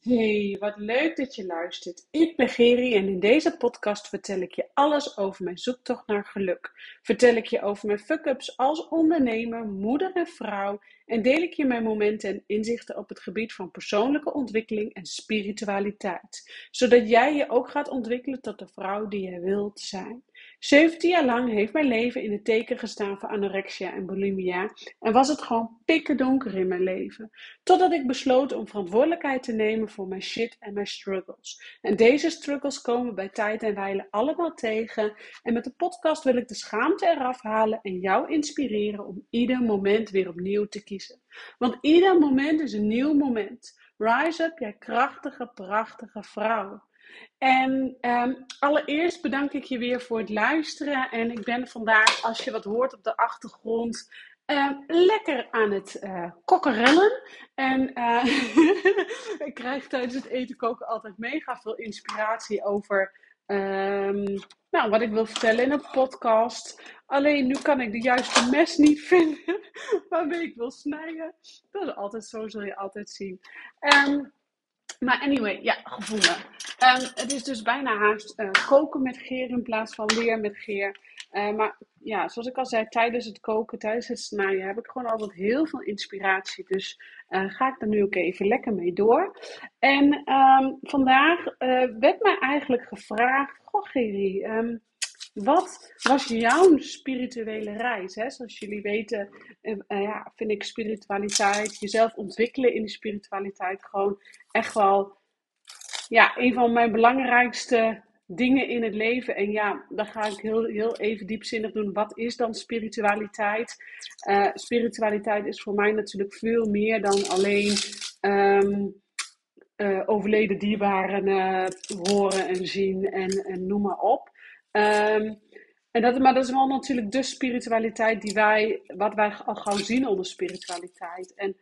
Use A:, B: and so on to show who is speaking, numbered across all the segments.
A: Hey, wat leuk dat je luistert. Ik ben Geri en in deze podcast vertel ik je alles over mijn zoektocht naar geluk. Vertel ik je over mijn fuck-ups als ondernemer, moeder en vrouw en deel ik je mijn momenten en inzichten op het gebied van persoonlijke ontwikkeling en spiritualiteit, zodat jij je ook gaat ontwikkelen tot de vrouw die je wilt zijn. 17 jaar lang heeft mijn leven in het teken gestaan van anorexia en bulimia en was het gewoon pikken donker in mijn leven. Totdat ik besloot om verantwoordelijkheid te nemen voor mijn shit en mijn struggles. En deze struggles komen bij tijd en wijle allemaal tegen. En met de podcast wil ik de schaamte eraf halen en jou inspireren om ieder moment weer opnieuw te kiezen. Want ieder moment is een nieuw moment. Rise up, jij krachtige, prachtige vrouw. En um, allereerst bedank ik je weer voor het luisteren. En ik ben vandaag, als je wat hoort op de achtergrond, uh, lekker aan het uh, kokkerellen. En uh, ik krijg tijdens het eten koken altijd mega veel inspiratie over um, nou, wat ik wil vertellen in een podcast. Alleen nu kan ik de juiste mes niet vinden waarmee ik wil snijden. Dat is altijd zo, zul je altijd zien. Um, maar anyway, ja, gevonden. Um, het is dus bijna haast uh, koken met geer in plaats van leer met geer. Uh, maar ja, zoals ik al zei, tijdens het koken, tijdens het snijden heb ik gewoon altijd heel veel inspiratie. Dus uh, ga ik er nu ook even lekker mee door. En um, vandaag werd mij eigenlijk gevraagd, goh Gerry, um, wat was jouw spirituele reis? Hè? Zoals jullie weten, uh, ja, vind ik spiritualiteit, jezelf ontwikkelen in de spiritualiteit gewoon echt wel ja, een van mijn belangrijkste dingen in het leven. En ja, dan ga ik heel, heel even diepzinnig doen. Wat is dan spiritualiteit? Uh, spiritualiteit is voor mij natuurlijk veel meer dan alleen um, uh, overleden dierbaren horen en zien en, en noem maar op. Um, en dat, maar dat is wel natuurlijk de spiritualiteit die wij, wat wij al gauw zien onder spiritualiteit. En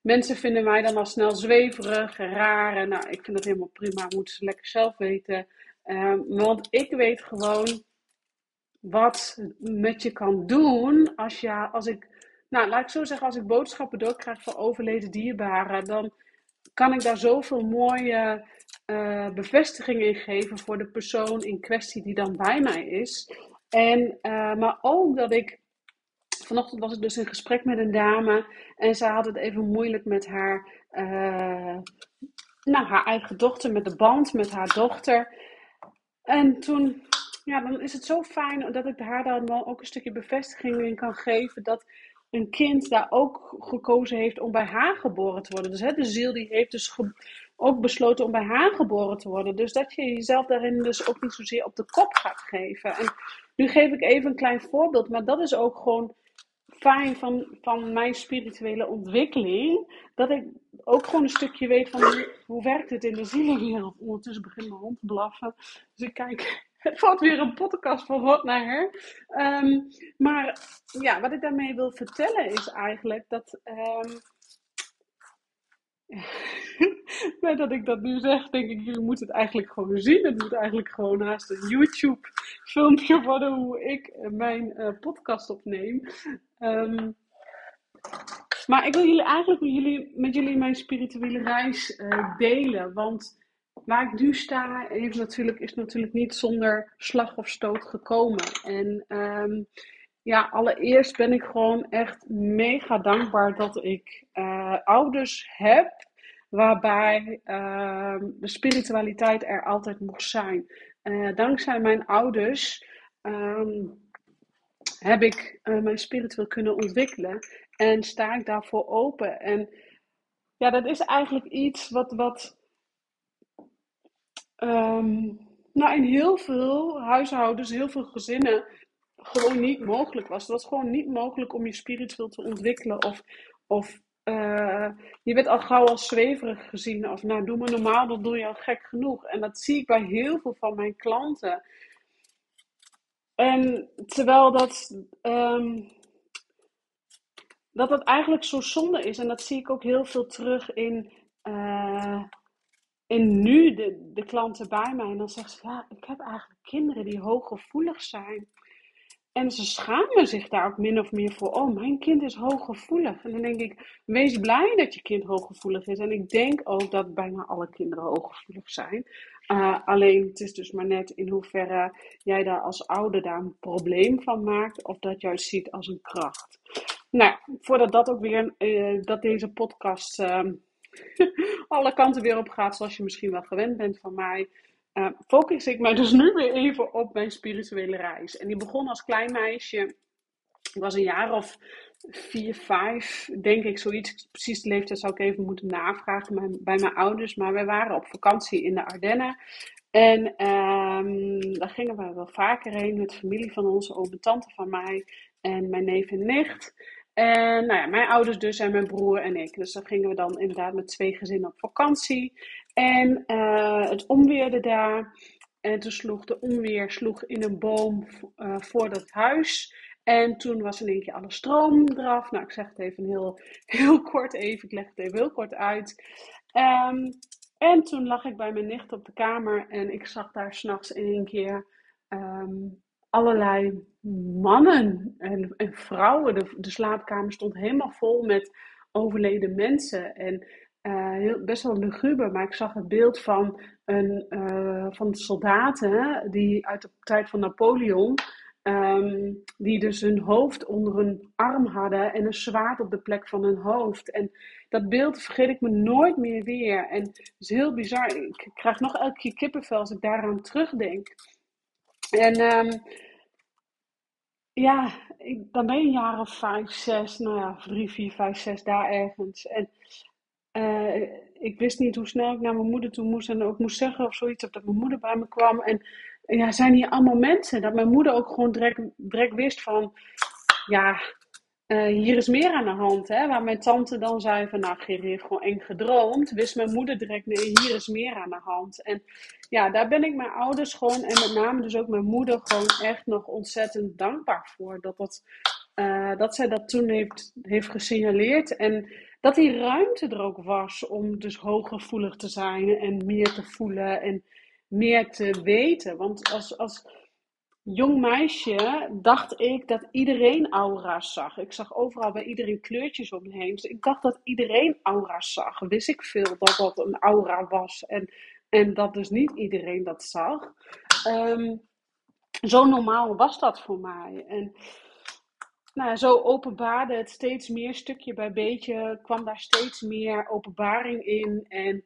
A: mensen vinden mij dan al snel zweverig, raar. En nou, ik vind dat helemaal prima, moeten ze lekker zelf weten. Um, want ik weet gewoon wat met je kan doen als, je, als ik, nou laat ik zo zeggen, als ik boodschappen doorkrijg van overleden dierbaren, dan kan ik daar zoveel mooie uh, bevestiging in geven voor de persoon in kwestie die dan bij mij is. En, uh, maar ook dat ik. Vanochtend was ik dus in gesprek met een dame en ze had het even moeilijk met haar, uh, nou, haar eigen dochter, met de band met haar dochter. En toen, ja, dan is het zo fijn dat ik haar dan ook een stukje bevestiging in kan geven dat een kind daar ook gekozen heeft om bij haar geboren te worden. Dus hè, de ziel die heeft dus ook besloten om bij haar geboren te worden. Dus dat je jezelf daarin dus ook niet zozeer op de kop gaat geven. En nu geef ik even een klein voorbeeld, maar dat is ook gewoon fijn van, van mijn spirituele ontwikkeling. Dat ik ook gewoon een stukje weet van hoe, werkt het in de zielenwereld. Ondertussen begint mijn hond te blaffen. Dus ik kijk het valt weer een podcast van wat naar. Um, maar ja, wat ik daarmee wil vertellen is eigenlijk dat. Um, dat ik dat nu zeg, denk ik, jullie moeten het eigenlijk gewoon zien. Het moet eigenlijk gewoon haast een YouTube-filmpje worden hoe ik mijn uh, podcast opneem. Um, maar ik wil jullie eigenlijk met jullie, met jullie mijn spirituele reis uh, delen. Want waar ik nu sta, heeft natuurlijk, is natuurlijk niet zonder slag of stoot gekomen. En um, ja, allereerst ben ik gewoon echt mega dankbaar dat ik uh, ouders heb waarbij uh, de spiritualiteit er altijd mocht zijn. Uh, dankzij mijn ouders um, heb ik uh, mijn spiritueel kunnen ontwikkelen en sta ik daarvoor open. En ja, dat is eigenlijk iets wat, wat um, nou, in heel veel huishoudens, heel veel gezinnen gewoon niet mogelijk was. Het was gewoon niet mogelijk om je spiritueel te ontwikkelen. Of, of uh, je werd al gauw als zweverig gezien. Of nou, doe maar normaal, dat doe je al gek genoeg. En dat zie ik bij heel veel van mijn klanten. En terwijl dat, um, dat het eigenlijk zo zonde is. En dat zie ik ook heel veel terug in... Uh, en nu de, de klanten bij mij, en dan zeggen ze, ja, ik heb eigenlijk kinderen die hooggevoelig zijn. En ze schamen zich daar ook min of meer voor. Oh, mijn kind is hooggevoelig. En dan denk ik, wees blij dat je kind hooggevoelig is. En ik denk ook dat bijna alle kinderen hooggevoelig zijn. Uh, alleen het is dus maar net in hoeverre jij daar als ouder daar een probleem van maakt. Of dat juist ziet als een kracht. Nou, voordat dat ook weer, uh, dat deze podcast uh, alle kanten weer op gaat. Zoals je misschien wel gewend bent van mij uh, focus ik mij dus nu weer even op mijn spirituele reis. En die begon als klein meisje. Ik was een jaar of vier, vijf, denk ik, zoiets. Precies de leeftijd zou ik even moeten navragen bij, mijn ouders. Maar wij waren op vakantie in de Ardennen. En um, daar gingen we wel vaker heen met familie van onze oom tante van mij en mijn neef en nicht. En nou ja, mijn ouders dus en mijn broer en ik. Dus dan gingen we dan inderdaad met twee gezinnen op vakantie. En uh, het onweerde daar. En toen sloeg de onweer sloeg in een boom uh, voor dat huis. En toen was in één keer alle stroom eraf. Nou, ik zeg het even heel, heel kort even. Ik leg het even heel kort uit. Um, en toen lag ik bij mijn nicht op de kamer. En ik zag daar s'nachts in één keer um, allerlei mannen en, en vrouwen. De, slaapkamer stond helemaal vol met overleden mensen. En uh, heel, best wel luguber, maar ik zag het beeld van, een, uh, van soldaten die uit de tijd van Napoleon, um, die dus hun hoofd onder hun arm hadden en een zwaard op de plek van hun hoofd. En dat beeld vergeet ik me nooit meer weer. En het is heel bizar. Ik krijg nog elke keer kippenvel als ik daaraan terugdenk. En um, ja, ik, dan ben je een jaar of vijf, zes, nou ja, drie, vier, vijf, zes, daar ergens. En uh, ik wist niet hoe snel ik naar mijn moeder toe moest en ook moest zeggen of zoiets, of dat mijn moeder bij me kwam. En ja, zijn hier allemaal mensen? Dat mijn moeder ook gewoon direct, direct wist van, ja, uh, hier is meer aan de hand. Hè? Waar mijn tante dan zei van, nou, Gerrie heeft gewoon eng gedroomd. Wist mijn moeder direct, nee, hier is meer aan de hand. En ja, daar ben ik mijn ouders gewoon, en met name dus ook mijn moeder, gewoon echt nog ontzettend dankbaar voor. Dat, dat, dat zij dat toen heeft, heeft gesignaleerd. En dat die ruimte er ook was om dus hooggevoelig te zijn en meer te voelen en meer te weten. Want als, als jong meisje dacht ik dat iedereen aura's zag. Ik zag overal bij iedereen kleurtjes om me heen. Dus ik dacht dat iedereen aura's zag. Wist ik veel dat dat een aura was en, en dat dus niet iedereen dat zag. Um, zo normaal was dat voor mij. En nou, zo openbaarde het steeds meer, stukje bij beetje, kwam daar steeds meer openbaring in. En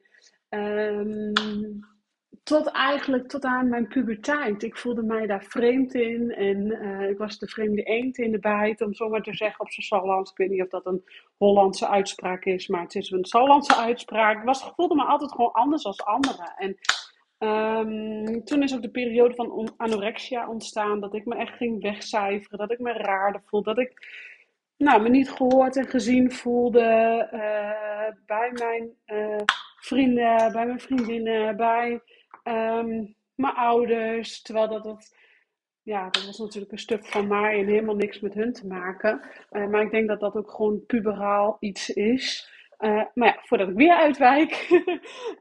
A: um, tot eigenlijk tot aan mijn puberteit. Ik voelde mij daar vreemd in en uh, ik was de vreemde eend in de bijt, om zo maar te zeggen op zijn Sallands. Ik weet niet of dat een Hollandse uitspraak is, maar het is een Sallandse uitspraak. Ik was, voelde me altijd gewoon anders als anderen. En Um, toen is ook de periode van anorexia ontstaan. Dat ik me echt ging wegcijferen. Dat ik me raarder voelde. Dat ik nou, me niet gehoord en gezien voelde. Uh, bij mijn uh, vrienden, bij mijn vriendinnen, bij um, mijn ouders. Terwijl dat, dat, ja, dat was natuurlijk een stuk van mij en helemaal niks met hun te maken. Uh, maar ik denk dat dat ook gewoon puberaal iets is. maar ja, voordat ik weer uitwijk.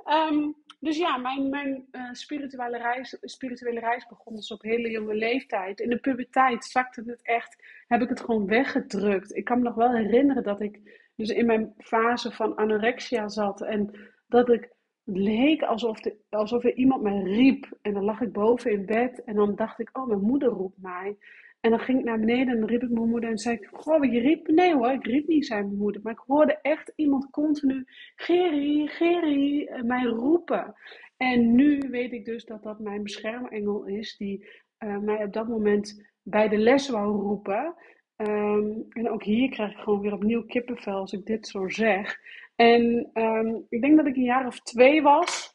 A: um, Dus ja, mijn, mijn uh, spirituele, reis, spirituele reis begon dus op hele jonge leeftijd. In de puberteit zakte het echt, heb ik het gewoon weggedrukt. Ik kan me nog wel herinneren dat ik dus in mijn fase van anorexia zat. En dat ik het leek alsof, alsof er iemand mij riep. En dan lag ik boven in bed en dan dacht ik, oh, mijn moeder roept mij. En dan ging ik naar beneden en dan riep ik mijn moeder en zei ik, goh, je riep? Nee hoor, ik riep niet, zei mijn moeder. Maar ik hoorde echt iemand continu, Gerry, Gerry, eh, mij roepen. En nu weet ik dus dat dat mijn beschermengel is, die uh, mij op dat moment bij de les wou roepen. Um, en ook hier krijg ik gewoon weer opnieuw kippenvel als ik dit zo zeg. En um, ik denk dat ik een jaar of twee was.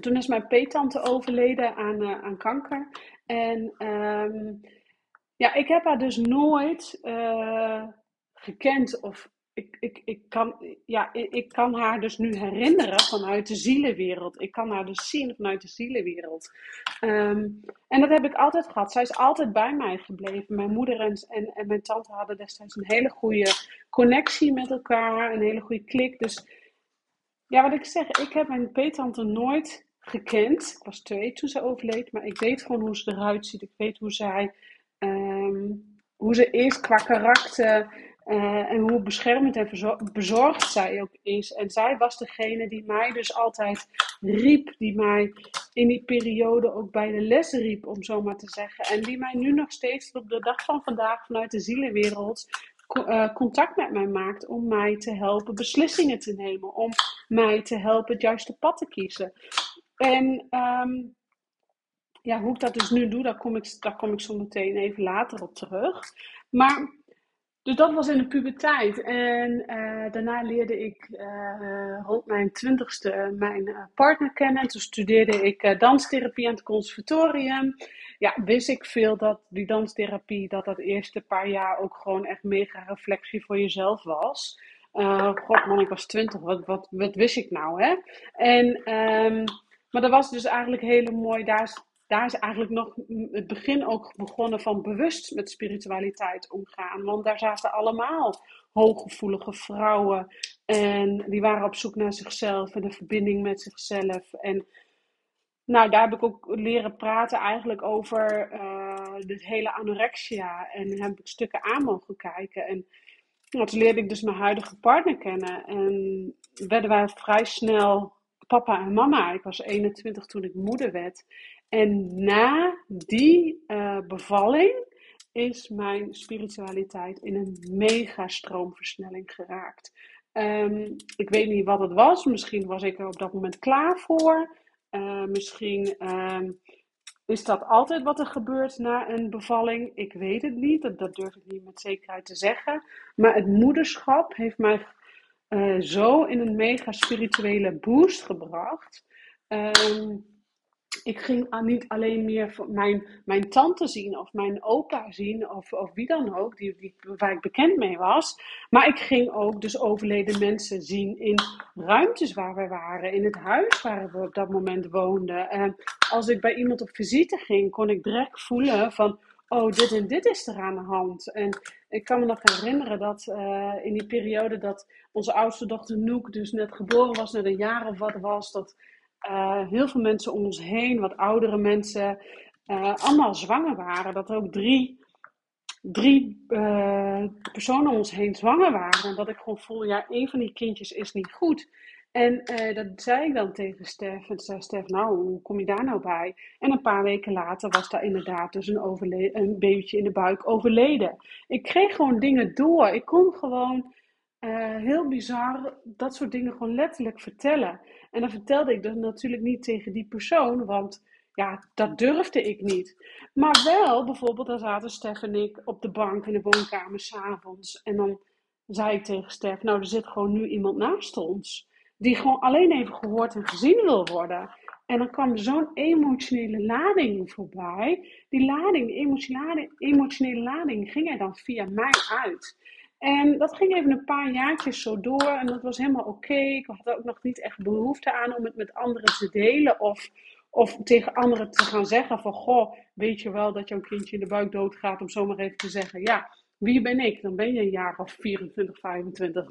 A: Toen is mijn peetante overleden aan, uh, aan kanker. En um, ja, ik heb haar dus nooit uh, gekend of ik, ik, ik, kan, ja, ik, ik, kan haar dus nu herinneren vanuit de zielenwereld. Ik kan haar dus zien vanuit de zielenwereld. Um, en dat heb ik altijd gehad. Zij is altijd bij mij gebleven. Mijn moeder en, en, en mijn tante hadden destijds een hele goede connectie met elkaar. Een hele goede klik. Dus ja, wat ik zeg, ik heb mijn peetante nooit gekend. Ik was twee toen ze overleed. Maar ik weet gewoon hoe ze eruit ziet. Ik weet hoe zij ehm, hoe ze is qua karakter uh, en hoe beschermend en bezorgd zij ook is. En zij was degene die mij dus altijd riep, die mij in die periode ook bij de les riep, om zo maar te zeggen. En die mij nu nog steeds op de dag van vandaag vanuit de zielenwereld uh, contact met mij maakt om mij te helpen beslissingen te nemen, om mij te helpen het juiste pad te kiezen. En um, ja, hoe ik dat dus nu doe, daar kom ik, daar kom ik zo meteen even later op terug. Maar dus dat was in de puberteit. En uh, daarna leerde ik uh, rond mijn twintigste mijn uh, partner kennen. Toen studeerde ik danstherapie aan het conservatorium. Ja, wist ik veel dat die danstherapie, dat dat eerste paar jaar ook gewoon echt mega reflectie voor jezelf was. God man, ik was twintig, wat, wat, wist ik nou hè? En, um, maar dat was dus eigenlijk hele mooi, daar daar is eigenlijk nog het begin ook begonnen van bewust met spiritualiteit omgaan. Want daar zaten allemaal hooggevoelige vrouwen. En die waren op zoek naar zichzelf en de verbinding met zichzelf. En nou, daar heb ik ook leren praten eigenlijk over uh, dit hele anorexia. En heb ik stukken aan mogen kijken. En nou, toen leerde ik dus mijn huidige partner kennen. En werden wij vrij snel papa en mama. Ik was 21 toen ik moeder werd. En na die uh, bevalling is mijn spiritualiteit in een mega stroomversnelling geraakt. Um, ik weet niet wat het was. Misschien was ik er op dat moment klaar voor. Uh, misschien um, is dat altijd wat er gebeurt na een bevalling. Ik weet het niet. Dat, durf ik niet met zekerheid te zeggen. Maar het moederschap heeft mij uh, zo in een mega spirituele boost gebracht. Um, ik ging niet alleen meer mijn, mijn tante zien of mijn opa zien of, of wie dan ook, die, die, waar ik bekend mee was. Maar ik ging ook dus overleden mensen zien in ruimtes waar we waren, in het huis waar we op dat moment woonden. En als ik bij iemand op visite ging, kon ik direct voelen van, oh, dit en dit is er aan de hand. En ik kan me nog herinneren dat uh, in die periode dat onze oudste dochter Noek dus net geboren was, net een jaar of wat was, dat uh, heel veel mensen om ons heen, wat oudere mensen, uh, allemaal zwanger waren. Dat er ook drie, drie uh, personen om ons heen zwanger waren. En dat ik gewoon voelde, ja, een van die kindjes is niet goed. En dat zei ik dan tegen Stef. En zei Stef, nou, hoe kom je daar nou bij? En een paar weken later was daar inderdaad dus een, een babytje in de buik overleden. Ik kreeg gewoon dingen door. Ik kon gewoon heel bizar dat soort dingen gewoon letterlijk vertellen. En dan vertelde ik dat natuurlijk niet tegen die persoon, want ja, dat durfde ik niet. Maar wel, bijvoorbeeld, dan zaten Stef en ik op de bank in de woonkamer s'avonds. En dan zei ik tegen Stef, nou, er zit gewoon nu iemand naast ons. Die gewoon alleen even gehoord en gezien wil worden. En dan kwam zo'n emotionele lading voorbij. Die lading, emotionele, emotionele lading, ging er dan via mij uit. En dat ging even een paar jaartjes zo door en dat was helemaal oké. Ik had ook nog niet echt behoefte aan om het met anderen te delen of, of tegen anderen te gaan zeggen van goh, weet je wel dat jouw kindje in de buik doodgaat om zomaar even te zeggen ja, wie ben ik? Dan ben je een jaar of 24, 25.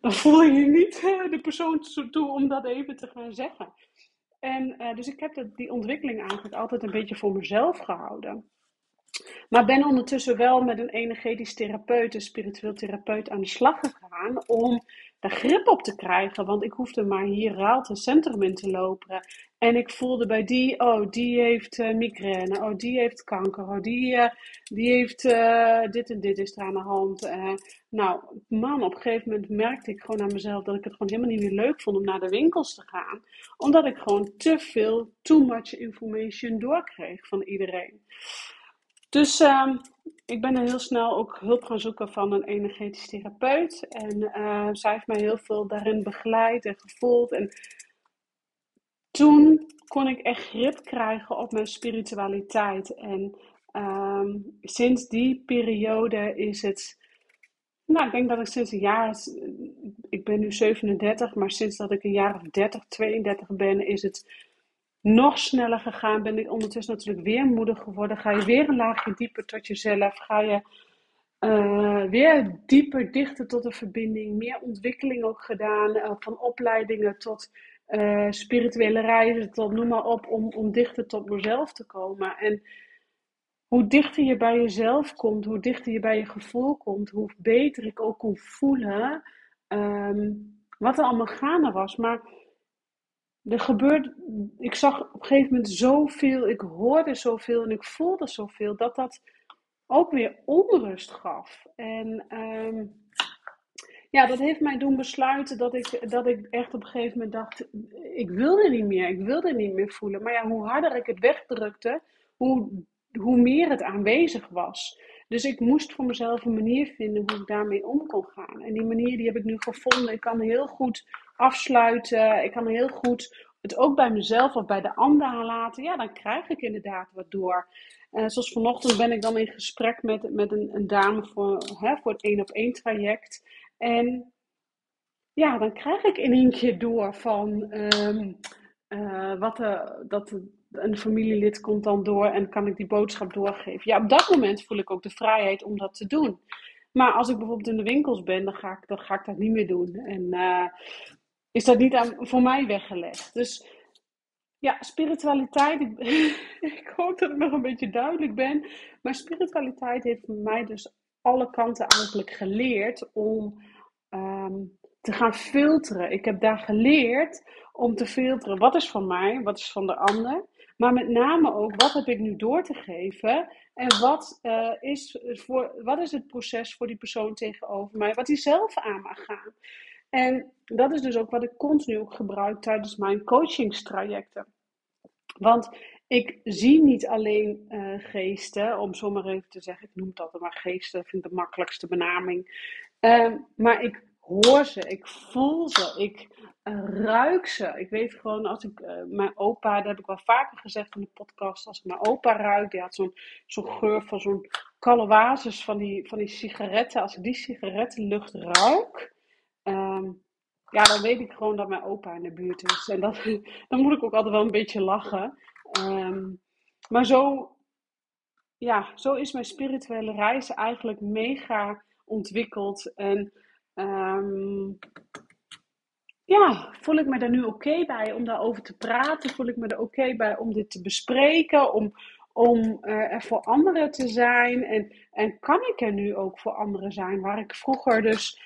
A: Dan voel je je niet uh, de persoon toe om dat even te gaan zeggen. En uh, dus ik heb die ontwikkeling eigenlijk altijd een beetje voor mezelf gehouden. Maar ben ondertussen wel met een energetisch therapeut, een spiritueel therapeut aan de slag gegaan om daar grip op te krijgen. Want ik hoefde maar hier Raalt een centrum in te lopen. En ik voelde bij die, oh, die heeft uh, migraine, oh, die heeft kanker, oh, die, uh, die heeft uh, dit en dit is er aan de hand. nou, man, op een gegeven moment merkte ik gewoon aan mezelf dat ik het gewoon helemaal niet meer leuk vond om naar de winkels te gaan. Omdat ik gewoon te veel, too much information doorkreeg van iedereen. Dus uh, ik ben heel snel ook hulp gaan zoeken van een energetisch therapeut. En uh, zij heeft mij heel veel daarin begeleid en gevoeld. En toen kon ik echt grip krijgen op mijn spiritualiteit. En uh, sinds die periode is het. Nou, ik denk dat ik sinds een jaar. Ik ben nu 37, maar sinds dat ik een jaar of 30, 32 ben, is het nog sneller gegaan. Ben ik ondertussen natuurlijk weer moeder geworden. Ga je weer een laagje dieper tot jezelf. Ga je uh, weer dieper, dichter tot de verbinding. Meer ontwikkeling ook gedaan. Uh, van opleidingen tot uh, spirituele reizen. Tot noem maar op. Om, om dichter tot mezelf te komen. En hoe dichter je bij jezelf komt, hoe dichter je bij je gevoel komt, hoe beter ik ook kon voelen ehm, wat er allemaal gaande was. Maar er gebeurde, ik zag op een gegeven moment zoveel, ik hoorde zoveel en ik voelde zoveel, dat dat ook weer onrust gaf. En um, ja, dat heeft mij doen besluiten dat ik, dat ik echt op een gegeven moment dacht, ik wilde niet meer, ik wilde niet meer voelen. Maar ja, hoe harder ik het wegdrukte, hoe, hoe meer het aanwezig was. Dus ik moest voor mezelf een manier vinden hoe ik daarmee om kon gaan. En die manier die heb ik nu gevonden. Ik kan heel goed afsluiten. Ik kan heel goed het ook bij mezelf of bij de ander laten. Ja, dan krijg ik inderdaad wat door. Uh, zoals vanochtend ben ik dan in gesprek met, met een, een dame voor, hè, voor het één op één traject. En ja, dan krijg ik in één keer door van ehm, eh, wat de, dat een familielid komt dan door en kan ik die boodschap doorgeven. Ja, op dat moment voel ik ook de vrijheid om dat te doen. Maar als ik bijvoorbeeld in de winkels ben, dan ga ik, dan ga ik dat niet meer doen. En uh, is dat niet aan, voor mij weggelegd. Dus ja, spiritualiteit. Ik, ik, hoop dat ik nog een beetje duidelijk ben. Maar spiritualiteit heeft mij dus alle kanten eigenlijk geleerd om um, te gaan filteren. Ik heb daar geleerd om te filteren wat is van mij, wat is van de ander. Maar met name ook wat heb ik nu door te geven en wat, uh, is, voor, wat is het proces voor die persoon tegenover mij, wat hij zelf aan mag gaan. En dat is dus ook wat ik continu ook gebruik tijdens mijn coachingstrajecten. Want ik zie niet alleen uh, geesten, om zo maar even te zeggen, ik noem het altijd maar geesten, vind ik de makkelijkste benaming. Uh, maar ik hoor ze, ik voel ze, ik uh, ruik ze. Ik weet gewoon, als ik uh, mijn opa, dat heb ik wel vaker gezegd in de podcast, als ik mijn opa ruik, die had zo'n geur van zo'n calawazes van die, van die sigaretten. Als ik die sigarettenlucht ruik, um, ja, dan weet ik gewoon dat mijn opa in de buurt is. En dat, dan moet ik ook altijd wel een beetje lachen. Um, maar zo, ja, zo is mijn spirituele reis eigenlijk mega ontwikkeld. En um, ja, voel ik me daar nu oké bij om daarover te praten? Voel ik me er oké bij om dit te bespreken? Om, om uh, er voor anderen te zijn? En, en kan ik er nu ook voor anderen zijn? Waar ik vroeger dus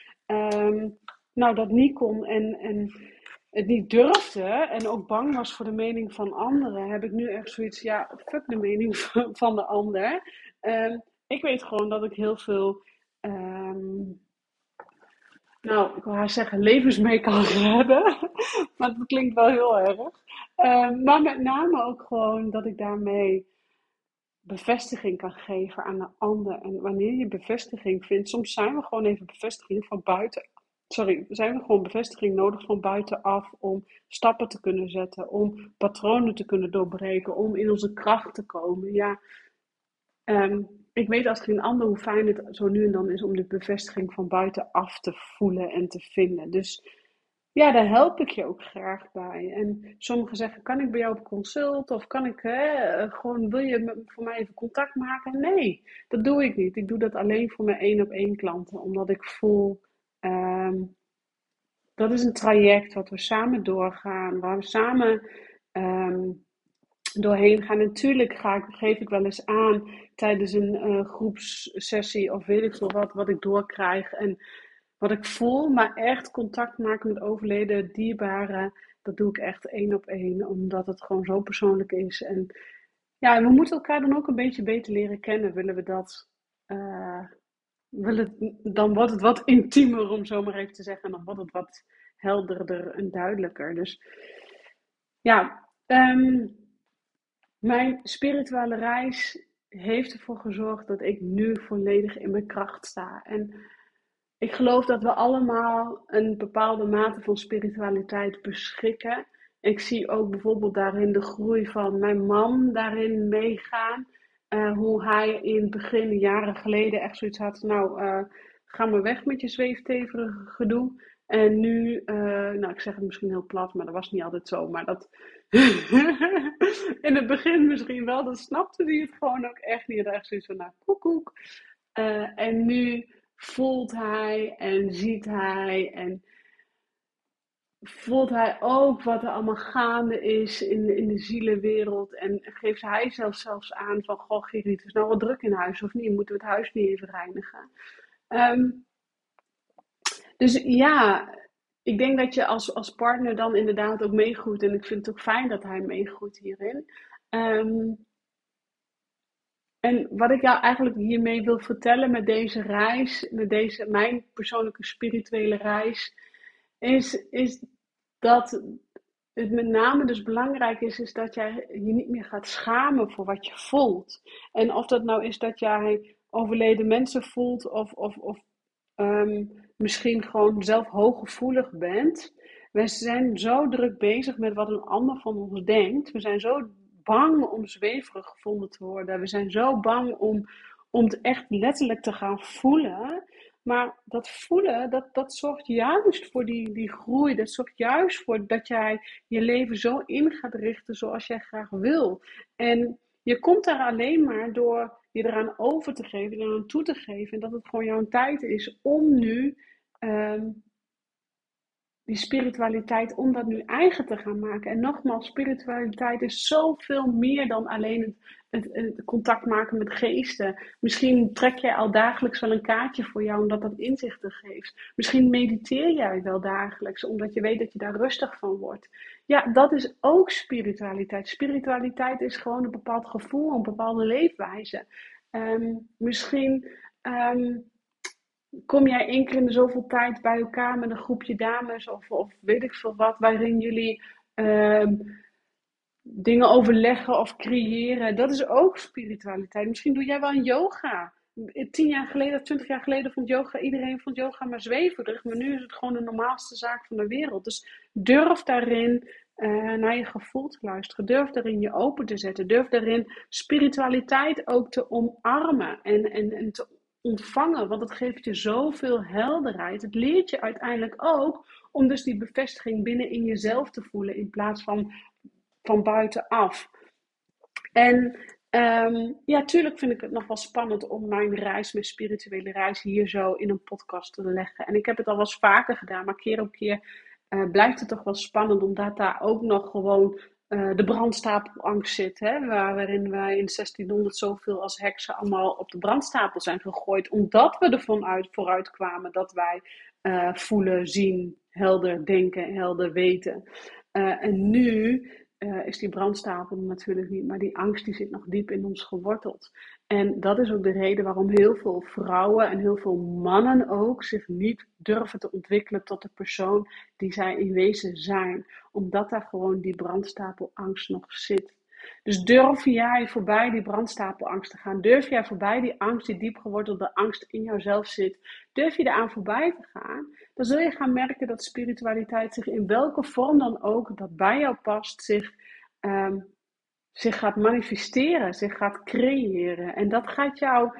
A: nou, dat niet kon en, en het niet durfde en ook bang was voor de mening van anderen, heb ik nu echt zoiets, ja, fuck de mening van de ander. Um, ik weet gewoon dat ik heel veel, um, nou, ik wil haar zeggen, levens mee kan redden. maar dat klinkt wel heel erg. Um, maar met name ook gewoon dat ik daarmee bevestiging kan geven aan de ander. En wanneer je bevestiging vindt, soms zijn we gewoon even bevestiging van buiten sorry, zijn we gewoon bevestiging nodig van buitenaf om stappen te kunnen zetten, om patronen te kunnen doorbreken, om in onze kracht te komen. Ja, um, ik weet als geen ander hoe fijn het zo nu en dan is om de bevestiging van buitenaf te voelen en te vinden. Dus ja, daar help ik je ook graag bij. En sommigen zeggen, kan ik bij jou op consult? Of kan ik, hè, gewoon, wil je voor mij even contact maken? Nee, dat doe ik niet. Ik doe dat alleen voor mijn één op één klanten. Omdat ik voel, Um, dat is een traject wat we samen doorgaan, waar we samen um, doorheen gaan. Natuurlijk ga ik, geef ik wel eens aan tijdens een uh, groepssessie of weet ik veel wat, wat ik doorkrijg en wat ik voel, maar echt contact maken met overleden dierbaren, dat doe ik echt één op één, omdat het gewoon zo persoonlijk is. En ja, we moeten elkaar dan ook een beetje beter leren kennen, willen we dat. Uh, dan wordt het wat intiemer, om zo maar even te zeggen. En dan wordt het wat helderder en duidelijker. Dus ja, um, mijn spirituele reis heeft ervoor gezorgd dat ik nu volledig in mijn kracht sta. En ik geloof dat we allemaal een bepaalde mate van spiritualiteit beschikken. Ik zie ook bijvoorbeeld daarin de groei van mijn man daarin meegaan. Uh, hoe hij in het begin, jaren geleden, echt zoiets had. Nou, uh, ga maar weg met je zweefteverige gedoe. En nu, uh, nou, ik zeg het misschien heel plat, maar dat was niet altijd zo. Maar dat. in het begin misschien wel, dan snapte hij het gewoon ook echt niet. Echt zoiets van, nou, koekoek. en nu voelt hij en ziet hij en voelt hij ook wat er allemaal gaande is in, in de zielenwereld. En geeft hij zelf zelfs aan van, goh Gerrit, het is nou wat druk in huis of niet? Moeten we het huis niet even reinigen? Ehm, dus ja, ik denk dat je als, als partner dan inderdaad ook meegroeit. En ik vind het ook fijn dat hij meegroeit hierin. Um, en wat ik jou eigenlijk hiermee wil vertellen met deze reis, met deze, mijn persoonlijke spirituele reis, is, is dat het met name dus belangrijk is, is dat jij je niet meer gaat schamen voor wat je voelt. En of dat nou is dat jij overleden mensen voelt of, of, of ehm, misschien gewoon zelf hooggevoelig bent. We zijn zo druk bezig met wat een ander van ons denkt. We zijn zo bang om zweverig gevonden te worden. We zijn zo bang om, om het echt letterlijk te gaan voelen. Maar dat voelen, dat, dat zorgt juist voor die, die groei. Dat zorgt juist voor dat jij je leven zo in gaat richten zoals jij graag wil. En je komt daar alleen maar door je eraan over te geven, eraan toe te geven. En dat het gewoon jouw tijd is om nu ehm, die spiritualiteit, om dat nu eigen te gaan maken. En nogmaals, spiritualiteit is zoveel meer dan alleen het, het, contact maken met geesten. Misschien trek jij al dagelijks wel een kaartje voor jou, omdat dat inzichten geeft. Misschien mediteer jij wel dagelijks, omdat je weet dat je daar rustig van wordt. Ja, dat is ook spiritualiteit. Spiritualiteit is gewoon een bepaald gevoel, een bepaalde leefwijze. Ehm, misschien ehm, kom jij één in de zoveel tijd bij elkaar met een groepje dames of, of weet ik veel wat, waarin jullie ehm, dingen overleggen of creëren. Dat is ook spiritualiteit. Misschien doe jij wel een yoga. Tien jaar geleden, twintig jaar geleden vond yoga, iedereen vond yoga maar zweverig. Maar nu is het gewoon de normaalste zaak van de wereld. Dus durf daarin uh, naar je gevoel te luisteren. Durf daarin je open te zetten. Durf daarin spiritualiteit ook te omarmen en, en, en te ontvangen, want het geeft je zoveel helderheid. Het leert je uiteindelijk ook om dus die bevestiging binnen in jezelf te voelen in plaats van van buitenaf. En um, ja, tuurlijk vind ik het nog wel spannend om mijn reis, mijn spirituele reis, hier zo in een podcast te leggen. En ik heb het al wel eens vaker gedaan, maar keer op keer uh, blijft het toch wel spannend, omdat daar ook nog gewoon uh, de brandstapelangst zit, hè, waarin wij in 1600 zoveel als heksen allemaal op de brandstapel zijn gegooid, omdat we ervan uit, vooruit kwamen dat wij uh, voelen, zien, helder denken, helder weten. Uh, en nu is die brandstapel natuurlijk niet, maar die angst die zit nog diep in ons geworteld. En dat is ook de reden waarom heel veel vrouwen en heel veel mannen ook zich niet durven te ontwikkelen tot de persoon die zij in wezen zijn. Omdat daar gewoon die brandstapelangst nog zit. Dus durf jij voorbij die brandstapelangst te gaan? Durf jij voorbij die angst, die diep gewortelde angst in jouzelf zit? Durf je eraan voorbij te gaan? Dan zul je gaan merken dat spiritualiteit zich in welke vorm dan ook dat bij jou past, zich um, zich gaat manifesteren, zich gaat creëren. En dat gaat jou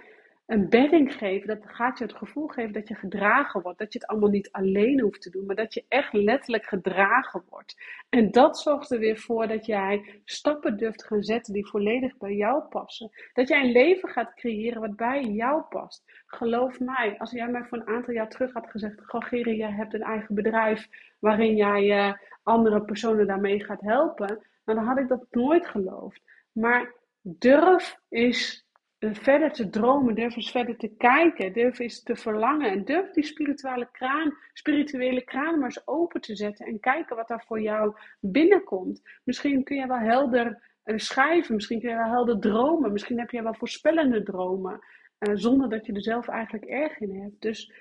A: een bedding geven, dat gaat je het gevoel geven dat je gedragen wordt. Dat je het allemaal niet alleen hoeft te doen, maar dat je echt letterlijk gedragen wordt. En dat zorgt er weer voor dat jij stappen durft gaan zetten die volledig bij jou passen. Dat jij een leven gaat creëren wat bij jou past. Geloof mij, als jij mij voor een aantal jaar terug had gezegd: Goh, Geri, jij hebt een eigen bedrijf waarin jij uh, andere personen daarmee gaat helpen nou, dan had ik dat nooit geloofd. Maar durf is verder te dromen, durf eens verder te kijken, durf eens te verlangen en durf die spirituele kraan, spirituele kraan maar eens open te zetten en kijken wat daar voor jou binnenkomt. Misschien kun je wel helder uh, schrijven, misschien kun je wel helder dromen, misschien heb je wel voorspellende dromen, uh, zonder dat je er zelf eigenlijk erg in hebt. Dus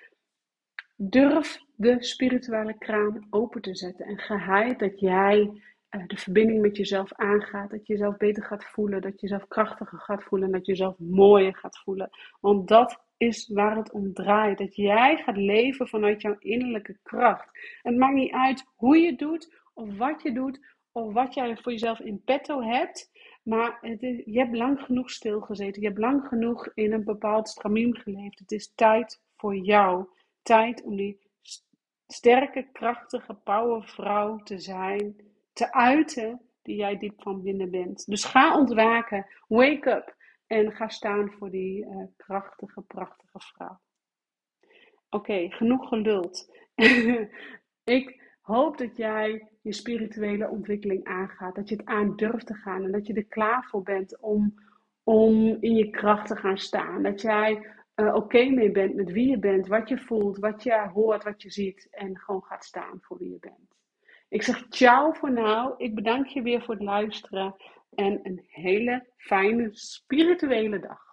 A: durf de spirituele kraan open te zetten en geheid dat jij uh, de verbinding met jezelf aangaat. Dat je jezelf beter gaat voelen. Dat je jezelf krachtiger gaat voelen. Dat je jezelf mooier gaat voelen. Want dat is waar het om draait. Dat jij gaat leven vanuit jouw innerlijke kracht. Het maakt niet uit hoe je doet. Of wat je doet. Of wat jij voor jezelf in petto hebt. Maar het is, je hebt lang genoeg stilgezeten. Je hebt lang genoeg in een bepaald stramien geleefd. Het is tijd voor jou. Tijd om die sterke, krachtige powervrouw te zijn te uiten die jij diep van binnen bent. Dus ga ontwaken, wake up en ga staan voor die uh, krachtige, prachtige vrouw. Oké, genoeg geluld. ik hoop dat jij je spirituele ontwikkeling aangaat. Dat je het aan durft te gaan en dat je er klaar voor bent om, om in je kracht te gaan staan. Dat jij uh, oké mee bent met wie je bent, wat je voelt, wat je hoort, wat je ziet en gewoon gaat staan voor wie je bent. Ik zeg ciao voor nu. Ik bedank je weer voor het luisteren en een hele fijne spirituele dag.